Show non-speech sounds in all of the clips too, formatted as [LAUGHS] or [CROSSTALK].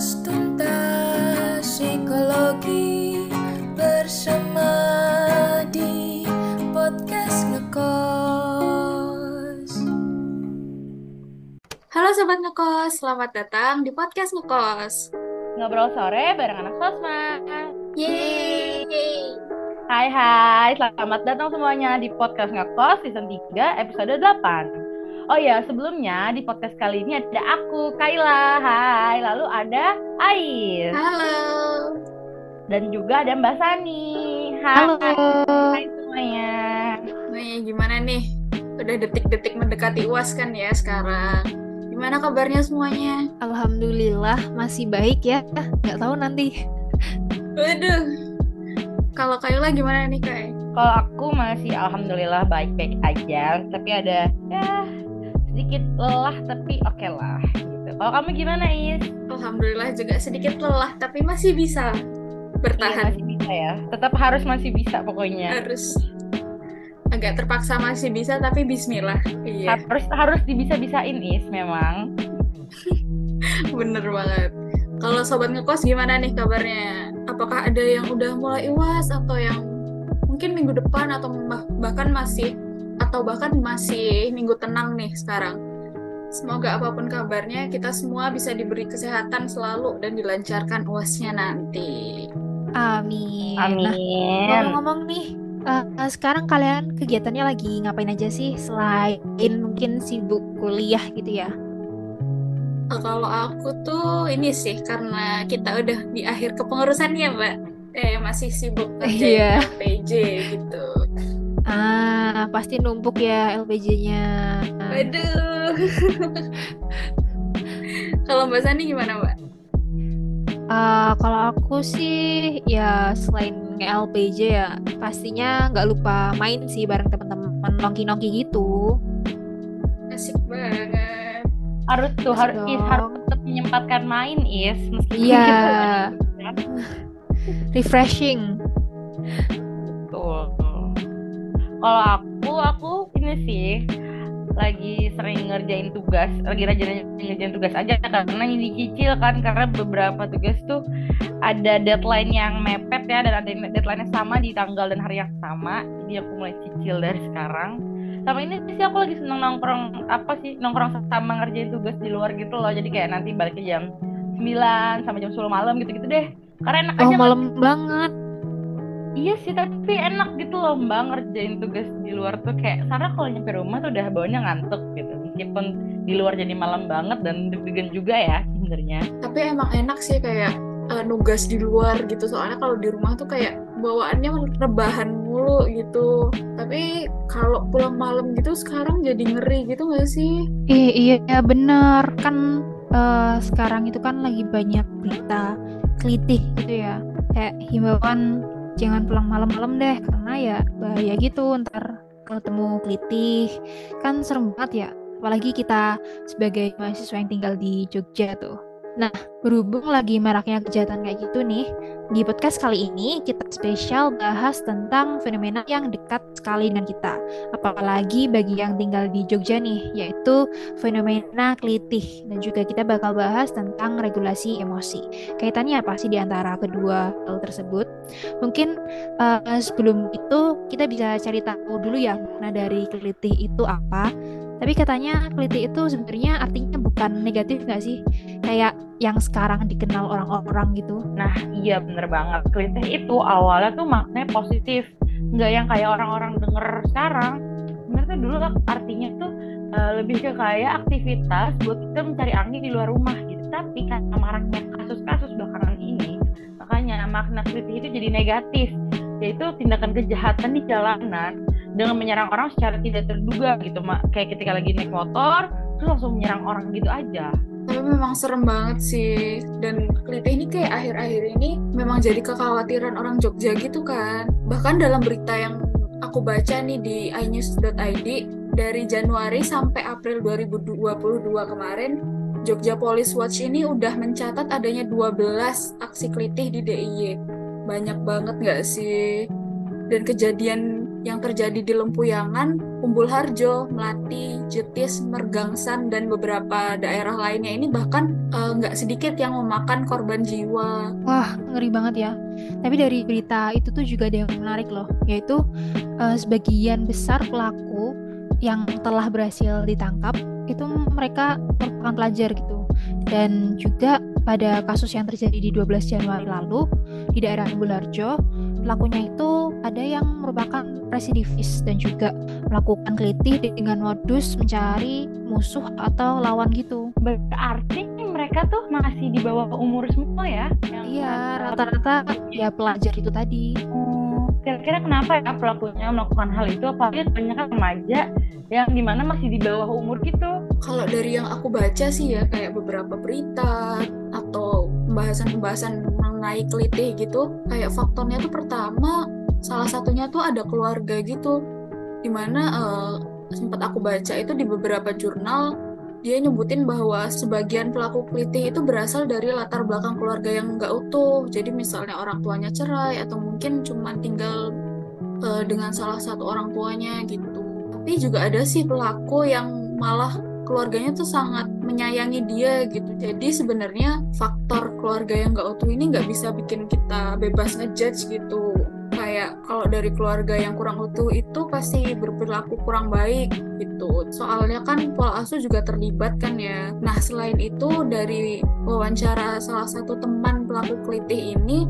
Kupas tuntas psikologi bersama di podcast ngekos. Halo Sobat Ngekos, selamat datang di podcast Ngekos. Ngobrol sore bareng anak sosma. Yeay! Hai hai, selamat datang semuanya di podcast Ngekos season 3 episode 8. Oh ya, sebelumnya di podcast kali ini ada aku, Kaila. Hai, lalu ada Ais. Halo! Dan juga ada Mbak Sani. Hai. Halo. Hai semuanya. Nih, gimana nih? Udah detik-detik mendekati UAS kan ya sekarang. Gimana kabarnya semuanya? Alhamdulillah masih baik ya. Nggak tahu nanti. Waduh. Kalau Kayla gimana nih, Kay? Kalau aku masih alhamdulillah baik-baik aja, tapi ada ya sedikit lelah tapi oke lah gitu. Kalau kamu gimana, Is? Alhamdulillah juga sedikit lelah, tapi masih bisa Iya, bertahan. masih bisa ya. Tetap harus masih bisa pokoknya. Harus agak terpaksa masih bisa, tapi bismillah. Iya, Harus harus dibisa-bisain, Is memang. [LAUGHS] bener banget. Kalau Sobat Ngekos gimana nih kabarnya? Apakah ada yang udah mulai UAS atau yang mungkin minggu depan atau bah- bahkan masih atau bahkan masih minggu tenang nih sekarang? Semoga apa pun kabarnya kita semua bisa diberi kesehatan selalu dan dilancarkan UASnya nanti. Amin. Nah, Amin. ngomong-ngomong nih, eh, sekarang kalian kegiatannya lagi ngapain aja sih selain mungkin sibuk kuliah gitu ya? Eh, Kalau aku tuh ini sih karena kita udah di akhir kepengurusannya, Mbak. Eh masih sibuk kerjain Iya. LPJ gitu. Ah, pasti numpuk ya LPJ-nya. Waduh. [LAUGHS] Kalau Mbak Sani gimana, Mbak? Eh, kalau aku sih ya selain LPJ ya pastinya nggak lupa main sih bareng teman-teman nongki-nongki gitu. Asik banget. harus tuh Harus harus Is, dong. harus tetap menyempatkan main is meskipun Iya. gitu [LAUGHS] kan. Refreshing. Betul. Kalau aku aku ini sih lagi sering ngerjain tugas, lagi rajin ngerjain tugas aja karena ini dicicil kan karena beberapa tugas tuh ada deadline yang mepet ya dan ada deadline-nya sama di tanggal dan hari yang sama. Jadi aku mulai cicil dari sekarang. Sama ini sih aku lagi seneng nongkrong apa sih nongkrong sama ngerjain tugas di luar gitu loh. Jadi kayak nanti balik ke jam 9 sampai jam 10 malam gitu-gitu deh. Karena enak Oh, aja malam banget. Iya sih, tapi enak gitu loh mbak ngerjain tugas di luar tuh kayak Sarah kalau nyampe rumah tuh udah bawanya ngantuk gitu meskipun di luar jadi malam banget dan deg-degan juga ya sebenarnya. Tapi emang enak sih kayak eh, nugas di luar gitu. Soalnya kalau di rumah tuh kayak bawaannya rebahan mulu gitu. Tapi kalau pulang malam gitu sekarang jadi ngeri gitu nggak sih? Eh, iya bener kan eh, sekarang itu kan lagi banyak berita kelitih gitu ya kayak himbauan jangan pulang malam-malam deh karena ya bahaya gitu ntar ketemu kelitih. Kan serem banget ya apalagi kita sebagai mahasiswa yang tinggal di Jogja tuh nah berhubung lagi maraknya kejahatan kayak gitu nih di podcast kali ini kita spesial bahas tentang fenomena yang dekat sekali dengan kita apalagi bagi yang tinggal di Jogja nih yaitu fenomena kelitih dan juga kita bakal bahas tentang regulasi emosi. Kaitannya apa sih di antara kedua hal tersebut? Mungkin eh, sebelum itu kita bisa cari tahu dulu ya makna dari kelitih itu apa. Tapi katanya kelitih itu sebenarnya artinya bukan negatif nggak sih? Kayak yang sekarang dikenal orang-orang gitu. Nah iya bener banget, kelitih itu awalnya tuh maknanya positif, nggak yang kayak orang-orang denger sekarang. Sebenarnya dulu artinya tuh eh, lebih ke kayak aktivitas buat kita mencari angin di luar rumah gitu. Tapi karena maraknya kasus-kasus belakangan ini, makanya makna kelitih itu jadi negatif, yaitu tindakan kejahatan di jalanan dengan menyerang orang secara tidak terduga gitu mak kayak ketika lagi naik motor terus langsung menyerang orang gitu aja Tapi memang serem banget sih. Dan kelitih ini kayak akhir-akhir ini memang jadi kekhawatiran orang Jogja gitu kan. Bahkan dalam berita yang aku baca nih di inews.id dari Januari sampai April 2022 kemarin Jogja Police Watch ini udah mencatat adanya 12 aksi kelitih di DIY. Banyak banget nggak sih? Dan kejadian yang terjadi di Lempuyangan, Umbul Harjo, Melati, Jetis, Mergangsan, dan beberapa daerah lainnya ini bahkan eh, nggak sedikit yang memakan korban jiwa. Wah, ngeri banget ya. Tapi dari berita itu tuh juga ada yang menarik loh, yaitu uh, sebagian besar pelaku yang telah berhasil ditangkap itu mereka merupakan pelajar gitu. Dan juga pada kasus yang terjadi di 12 Januari lalu di daerah Bularjo, pelakunya itu ada yang merupakan residivis dan juga melakukan kelitih dengan modus mencari musuh atau lawan gitu. Berarti mereka tuh masih di bawah umur semua ya? Iya, rata-rata ya pelajar itu tadi. Oh, kira-kira kenapa ya pelakunya melakukan hal itu? Apalagi kebanyakan remaja yang di mana masih di bawah umur gitu? Kalau dari yang aku baca sih ya kayak beberapa berita atau pembahasan-pembahasan mengenai kelitih gitu, kayak faktornya tuh pertama salah satunya tuh ada keluarga gitu, di mana uh, sempat aku baca itu di beberapa jurnal dia nyebutin bahwa sebagian pelaku kelitih itu berasal dari latar belakang keluarga yang nggak utuh. Jadi misalnya orang tuanya cerai atau mungkin cuma tinggal uh, dengan salah satu orang tuanya gitu. Tapi juga ada sih pelaku yang malah keluarganya tuh sangat menyayangi dia gitu. Jadi sebenarnya faktor keluarga yang nggak utuh ini nggak bisa bikin kita bebas ngejudge gitu kayak kalau dari keluarga yang kurang utuh itu pasti berperilaku kurang baik gitu. Soalnya kan pola asuh juga terlibat kan ya. Nah selain itu dari wawancara salah satu teman pelaku kelitih ini,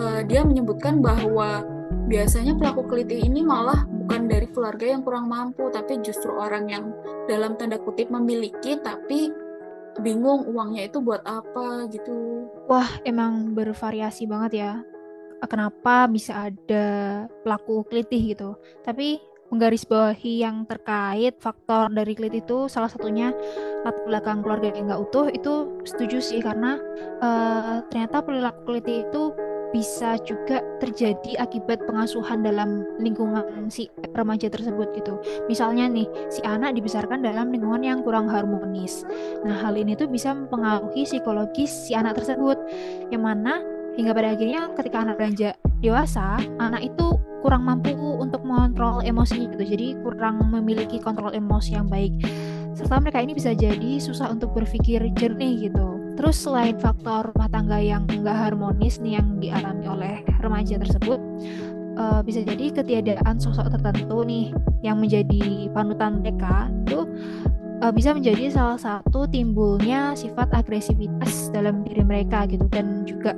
uh, dia menyebutkan bahwa biasanya pelaku kelitih ini malah bukan dari keluarga yang kurang mampu, tapi justru orang yang dalam tanda kutip memiliki tapi bingung uangnya itu buat apa gitu. Wah, emang bervariasi banget ya kenapa bisa ada pelaku kelitih gitu. Tapi menggarisbawahi yang terkait faktor dari klit itu salah satunya latar belakang keluarga yang nggak utuh itu setuju sih karena uh, ternyata perilaku kelitih itu bisa juga terjadi akibat pengasuhan dalam lingkungan si remaja tersebut gitu. Misalnya nih, si anak dibesarkan dalam lingkungan yang kurang harmonis. Nah, hal ini tuh bisa mempengaruhi psikologis si anak tersebut, yang mana hingga pada akhirnya ketika anak beranjak dewasa anak itu kurang mampu untuk mengontrol emosi gitu. Jadi kurang memiliki kontrol emosi yang baik. Serta mereka ini bisa jadi susah untuk berpikir jernih gitu. Terus selain faktor rumah tangga yang enggak harmonis nih yang dialami oleh remaja tersebut uh, bisa jadi ketiadaan sosok tertentu nih yang menjadi panutan mereka itu uh, bisa menjadi salah satu timbulnya sifat agresivitas dalam diri mereka gitu. Dan juga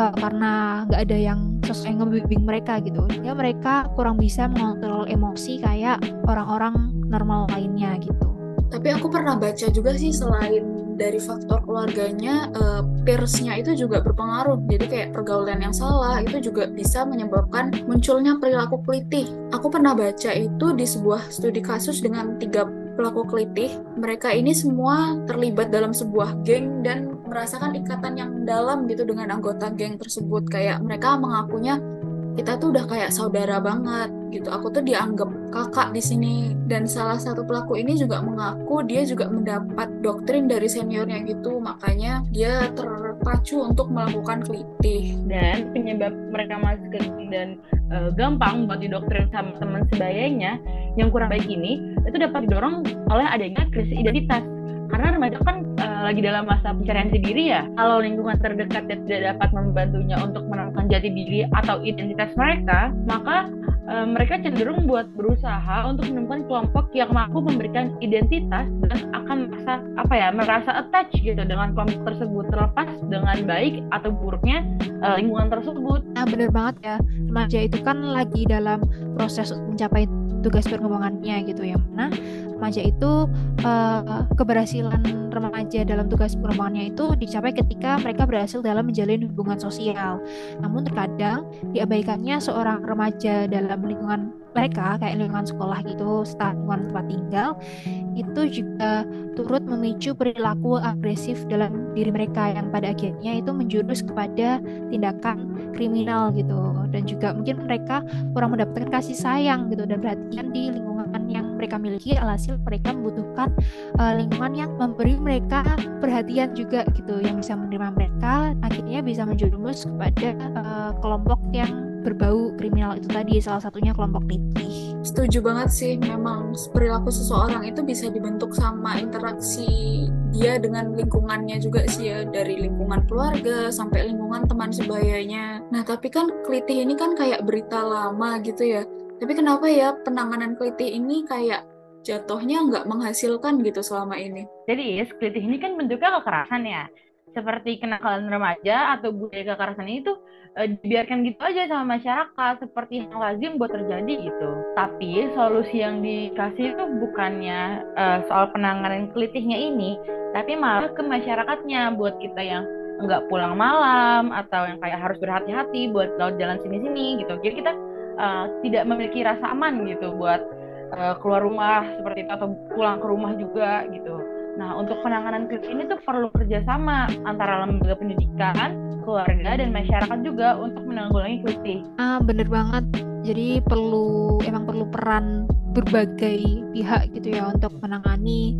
uh, karena nggak ada yang sosok yang ngebimbing mereka gitu. Ya mereka kurang bisa mengontrol emosi kayak orang-orang normal lainnya gitu. Tapi aku pernah baca juga sih selain dari faktor keluarganya uh, peersnya itu juga berpengaruh. Jadi kayak pergaulan yang salah itu juga bisa menyebabkan munculnya perilaku kelitih. Aku pernah baca itu di sebuah studi kasus dengan tiga pelaku kelitih. Mereka ini semua terlibat dalam sebuah geng dan merasakan ikatan yang dalam gitu dengan anggota geng tersebut. Kayak mereka mengakunya kita tuh udah kayak saudara banget gitu. Aku tuh dianggap kakak di sini. Dan salah satu pelaku ini juga mengaku dia juga mendapat doktrin dari seniornya gitu. Makanya dia terpacu untuk melakukan kelitih. Dan penyebab mereka masuk ke dan uh, gampang buat didoktrin sama teman sebayanya yang kurang baik ini itu dapat didorong oleh adanya krisis identitas karena remaja kan uh, lagi dalam masa pencarian diri ya kalau lingkungan terdekat tidak dapat membantunya untuk menemukan jati diri atau identitas mereka maka uh, mereka cenderung buat berusaha untuk menemukan kelompok yang mampu memberikan identitas dan akan merasa apa ya merasa attach gitu dengan kelompok tersebut terlepas dengan baik atau buruknya uh, lingkungan tersebut. Nah benar banget ya remaja itu kan lagi dalam proses mencapai tugas perkembangannya gitu ya. Mana remaja itu uh, keberhasilan remaja dalam tugas perkembangannya itu dicapai ketika mereka berhasil dalam menjalin hubungan sosial. Namun terkadang diabaikannya seorang remaja dalam lingkungan mereka kayak lingkungan sekolah gitu, lingkungan tempat tinggal itu juga turut memicu perilaku agresif dalam diri mereka yang pada akhirnya itu menjurus kepada tindakan kriminal gitu dan juga mungkin mereka kurang mendapatkan kasih sayang gitu. Dan perhatian di lingkungan yang mereka miliki alhasil mereka membutuhkan uh, lingkungan yang memberi mereka perhatian juga gitu yang bisa menerima mereka akhirnya bisa menjurumus kepada uh, kelompok yang berbau kriminal itu tadi salah satunya kelompok litih. Setuju banget sih, memang perilaku seseorang itu bisa dibentuk sama interaksi dia dengan lingkungannya juga sih ya, dari lingkungan keluarga sampai lingkungan teman sebayanya. Nah, tapi kan kelitih ini kan kayak berita lama gitu ya. Tapi kenapa ya penanganan kelitih ini kayak jatuhnya nggak menghasilkan gitu selama ini? Jadi, kelitih ini kan bentuknya kekerasan ya seperti kenakalan remaja atau budaya kekerasan ini tuh e, dibiarkan gitu aja sama masyarakat seperti yang lazim buat terjadi gitu. Tapi solusi yang dikasih itu bukannya e, soal penanganan kelitihnya ini, tapi malah ke masyarakatnya buat kita yang nggak pulang malam atau yang kayak harus berhati-hati buat laut jalan sini-sini gitu. Jadi kita e, tidak memiliki rasa aman gitu buat e, keluar rumah seperti itu atau pulang ke rumah juga gitu Nah, untuk penanganan krisis ini tuh perlu kerjasama antara lembaga pendidikan, keluarga, dan masyarakat juga untuk menanggulangi krisis. Ah, bener banget. Jadi perlu emang perlu peran berbagai pihak gitu ya untuk menangani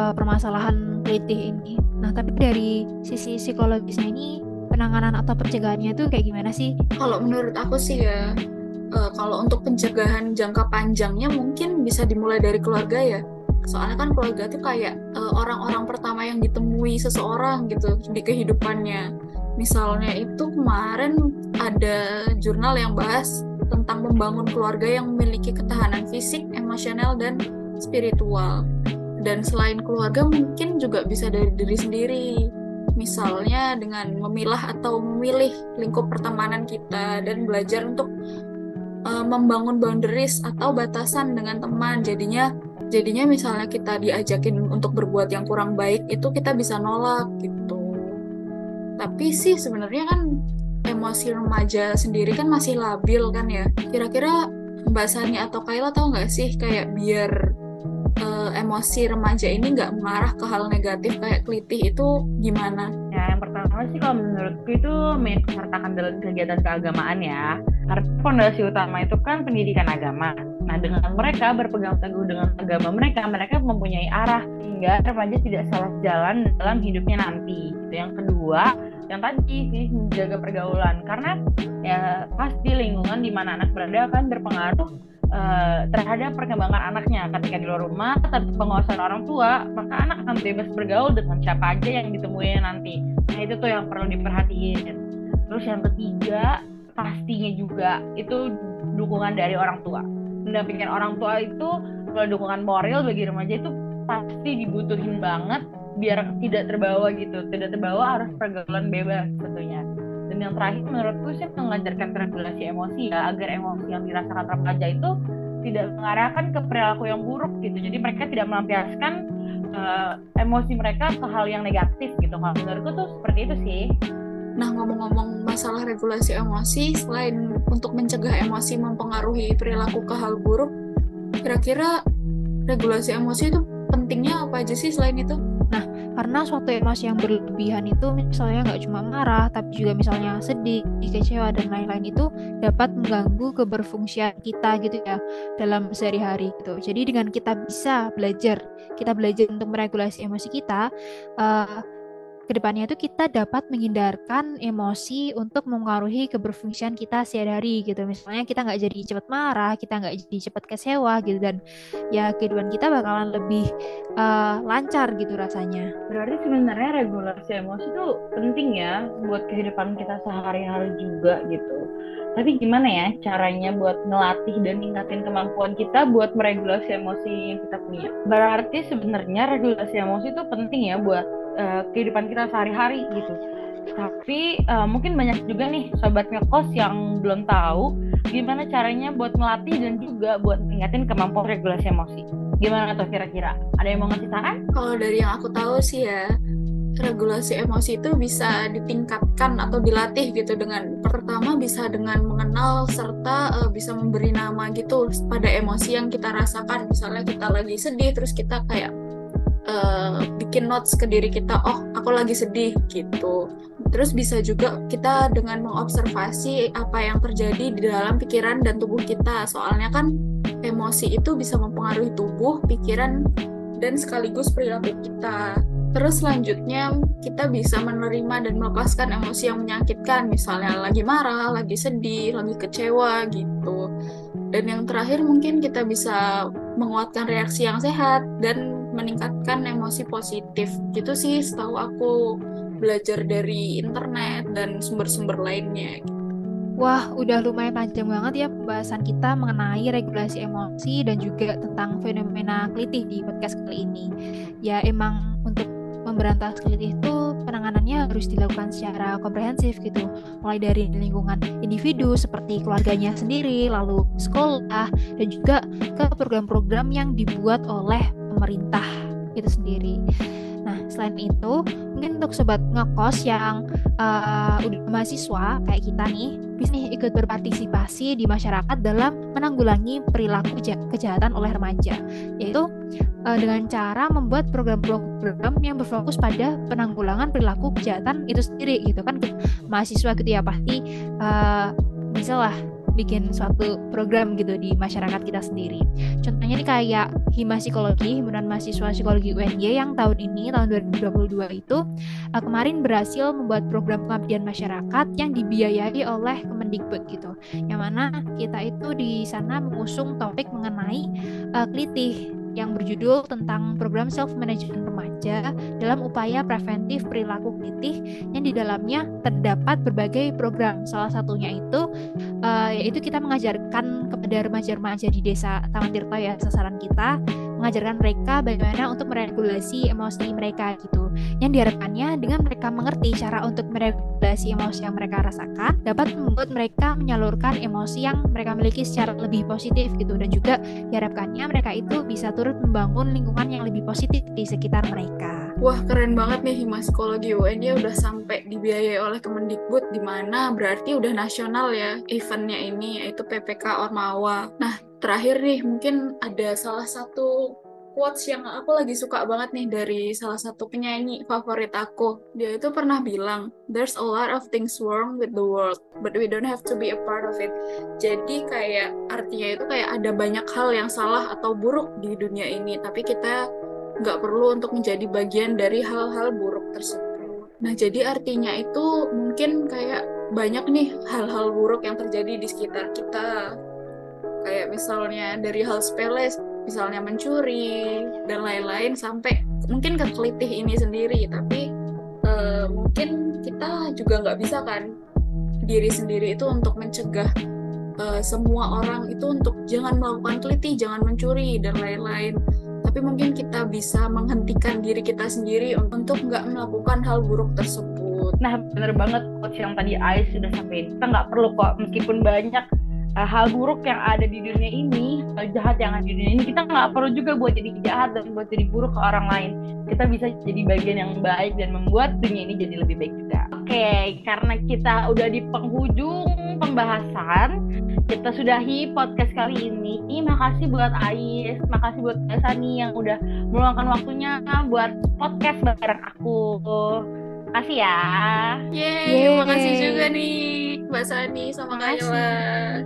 uh, permasalahan kritis ini. Nah, tapi dari sisi psikologisnya ini penanganan atau pencegahannya itu kayak gimana sih? Kalau menurut aku sih ya, uh, kalau untuk pencegahan jangka panjangnya mungkin bisa dimulai dari keluarga ya soalnya kan keluarga tuh kayak uh, orang-orang pertama yang ditemui seseorang gitu di kehidupannya misalnya itu kemarin ada jurnal yang bahas tentang membangun keluarga yang memiliki ketahanan fisik, emosional, dan spiritual. Dan selain keluarga mungkin juga bisa dari diri sendiri. Misalnya dengan memilah atau memilih lingkup pertemanan kita dan belajar untuk uh, membangun boundaries atau batasan dengan teman. Jadinya jadinya misalnya kita diajakin untuk berbuat yang kurang baik itu kita bisa nolak gitu. Tapi sih sebenarnya kan emosi remaja sendiri kan masih labil kan ya. Kira-kira Mbak Sani atau Kayla tahu nggak sih kayak biar uh, emosi remaja ini nggak mengarah ke hal negatif kayak kelitih itu gimana? Ya yang pertama sih kalau menurutku itu sertakan dalam kegiatan keagamaan ya. Karena fondasi utama itu kan pendidikan agama Nah, dengan mereka berpegang teguh dengan agama mereka, mereka mempunyai arah sehingga remaja tidak salah jalan dalam hidupnya nanti. Itu yang kedua, yang tadi sih menjaga pergaulan. Karena ya pasti lingkungan di mana anak berada akan berpengaruh uh, terhadap perkembangan anaknya. Ketika di luar rumah tanpa penguasaan orang tua maka anak akan bebas bergaul dengan siapa aja yang ditemui nanti. Nah itu tuh yang perlu diperhatiin. Terus yang ketiga pastinya juga itu dukungan dari orang tua mendampingkan orang tua itu kalau dukungan moral bagi remaja itu pasti dibutuhin banget biar tidak terbawa gitu. Tidak terbawa harus pergaulan bebas tentunya. Dan yang terakhir menurutku sih mengajarkan regulasi emosi ya agar emosi yang dirasakan remaja itu tidak mengarahkan ke perilaku yang buruk gitu. Jadi mereka tidak melampiaskan uh, emosi mereka ke hal yang negatif gitu. Kalau menurutku tuh seperti itu sih Nah, ngomong-ngomong masalah regulasi emosi, selain untuk mencegah emosi mempengaruhi perilaku ke hal buruk, kira-kira regulasi emosi itu pentingnya apa aja sih selain itu? Nah, karena suatu emosi yang berlebihan itu misalnya nggak cuma marah, tapi juga misalnya sedih, kecewa, dan lain-lain itu dapat mengganggu keberfungsian kita gitu ya dalam sehari-hari gitu. Jadi dengan kita bisa belajar, kita belajar untuk meregulasi emosi kita, uh, ke depannya itu kita dapat menghindarkan emosi untuk mengaruhi keberfungsian kita sehari-hari gitu. Misalnya kita nggak jadi cepat marah, kita nggak jadi cepat kecewa gitu dan ya kehidupan kita bakalan lebih uh, lancar gitu rasanya. Berarti sebenarnya regulasi emosi itu penting ya buat kehidupan kita sehari-hari juga gitu. Tapi gimana ya caranya buat ngelatih dan ingatin kemampuan kita buat meregulasi emosi yang kita punya? Berarti sebenarnya regulasi emosi itu penting ya buat uh, kehidupan kita sehari-hari gitu. Tapi uh, mungkin banyak juga nih sobat ngekos yang belum tahu gimana caranya buat melatih dan juga buat meningkatin kemampuan regulasi emosi. Gimana tuh kira-kira? Ada yang mau ngasih saran? Kalau dari yang aku tahu sih ya, regulasi emosi itu bisa ditingkatkan atau dilatih gitu dengan pertama bisa dengan mengenal serta uh, bisa memberi nama gitu pada emosi yang kita rasakan. Misalnya kita lagi sedih terus kita kayak uh, bikin notes ke diri kita oh aku lagi sedih gitu. Terus bisa juga kita dengan mengobservasi apa yang terjadi di dalam pikiran dan tubuh kita. Soalnya kan emosi itu bisa mempengaruhi tubuh pikiran dan sekaligus perilaku kita. Terus selanjutnya kita bisa menerima dan melepaskan emosi yang menyakitkan, misalnya lagi marah, lagi sedih, lagi kecewa gitu. Dan yang terakhir mungkin kita bisa menguatkan reaksi yang sehat dan meningkatkan emosi positif. Gitu sih setahu aku belajar dari internet dan sumber-sumber lainnya. Wah, udah lumayan panjang banget ya pembahasan kita mengenai regulasi emosi dan juga tentang fenomena kelitih di podcast kali ini. Ya emang untuk memberantas kelitih itu penanganannya harus dilakukan secara komprehensif gitu. Mulai dari lingkungan individu seperti keluarganya sendiri, lalu sekolah, dan juga ke program-program yang dibuat oleh pemerintah itu sendiri. Nah, selain itu, mungkin untuk sobat ngekos yang uh, udah mahasiswa kayak kita nih, bisa nih ikut berpartisipasi di masyarakat dalam menanggulangi perilaku kejahatan oleh remaja, yaitu uh, dengan cara membuat program-program yang berfokus pada penanggulangan perilaku kejahatan itu sendiri gitu kan mahasiswa gitu ya pasti uh, bisa lah bikin suatu program gitu di masyarakat kita sendiri. Contohnya nih kayak Hima Psikologi, Himpunan Mahasiswa Psikologi UNY yang tahun ini, tahun 2022 itu uh, kemarin berhasil membuat program pengabdian masyarakat yang dibiayai oleh Kemendikbud gitu. Yang mana kita itu di sana mengusung topik mengenai uh, klitih yang berjudul tentang program self management remaja dalam upaya preventif perilaku kritis yang di dalamnya terdapat berbagai program. Salah satunya itu uh, yaitu kita mengajarkan kepada remaja-remaja di desa Taman Tirta ya sasaran kita mengajarkan mereka bagaimana untuk meregulasi emosi mereka gitu. Yang diharapkannya dengan mereka mengerti cara untuk meregulasi emosi yang mereka rasakan dapat membuat mereka menyalurkan emosi yang mereka miliki secara lebih positif gitu dan juga diharapkannya mereka itu bisa turut membangun lingkungan yang lebih positif di sekitar mereka. Wah keren banget nih Hima Psikologi UN dia udah sampai dibiayai oleh Kemendikbud di mana berarti udah nasional ya eventnya ini yaitu PPK Ormawa. Nah terakhir nih mungkin ada salah satu quotes yang aku lagi suka banget nih dari salah satu penyanyi favorit aku. Dia itu pernah bilang, there's a lot of things wrong with the world, but we don't have to be a part of it. Jadi kayak artinya itu kayak ada banyak hal yang salah atau buruk di dunia ini, tapi kita nggak perlu untuk menjadi bagian dari hal-hal buruk tersebut. Nah, jadi artinya itu mungkin kayak banyak nih hal-hal buruk yang terjadi di sekitar kita, kayak misalnya dari hal sepele misalnya mencuri dan lain-lain sampai mungkin ke kelitih ini sendiri. Tapi uh, mungkin kita juga nggak bisa kan diri sendiri itu untuk mencegah uh, semua orang itu untuk jangan melakukan kelitih jangan mencuri dan lain-lain. Tapi mungkin kita bisa menghentikan diri kita sendiri untuk nggak melakukan hal buruk tersebut. Nah bener banget coach yang tadi Ais sudah sampai kita nggak perlu kok meskipun banyak uh, hal buruk yang ada di dunia ini, hal jahat yang ada di dunia ini, kita nggak perlu juga buat jadi jahat dan buat jadi buruk ke orang lain. Kita bisa jadi bagian yang baik dan membuat dunia ini jadi lebih baik juga. Oke, okay, karena kita udah di penghujung pembahasan, kita sudahi podcast kali ini. Makasih buat Ais, makasih buat Sani yang udah meluangkan waktunya buat podcast bareng aku. Makasih ya. Yeay, Yeay. makasih juga nih Mbak Sani sama Kayla.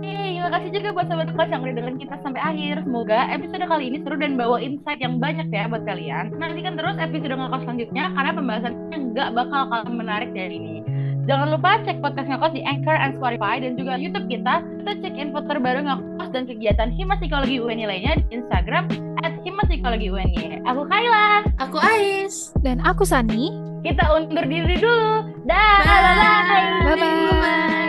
Yeay, makasih juga buat sahabat kelas yang udah dengerin kita sampai akhir. Semoga episode kali ini seru dan bawa insight yang banyak ya buat kalian. Nantikan terus episode ngekos selanjutnya karena pembahasannya nggak bakal kalah menarik dari ini. Jangan lupa cek podcast ngekos di Anchor and Spotify dan juga YouTube kita. Kita cek info terbaru ngekos dan kegiatan Hima Psikologi UNY lainnya di Instagram at Hima Psikologi UNY. Aku Kayla. Aku Ais. Dan aku Sani kita undur diri dulu. Dah. Bye. Bye. Bye. Bye.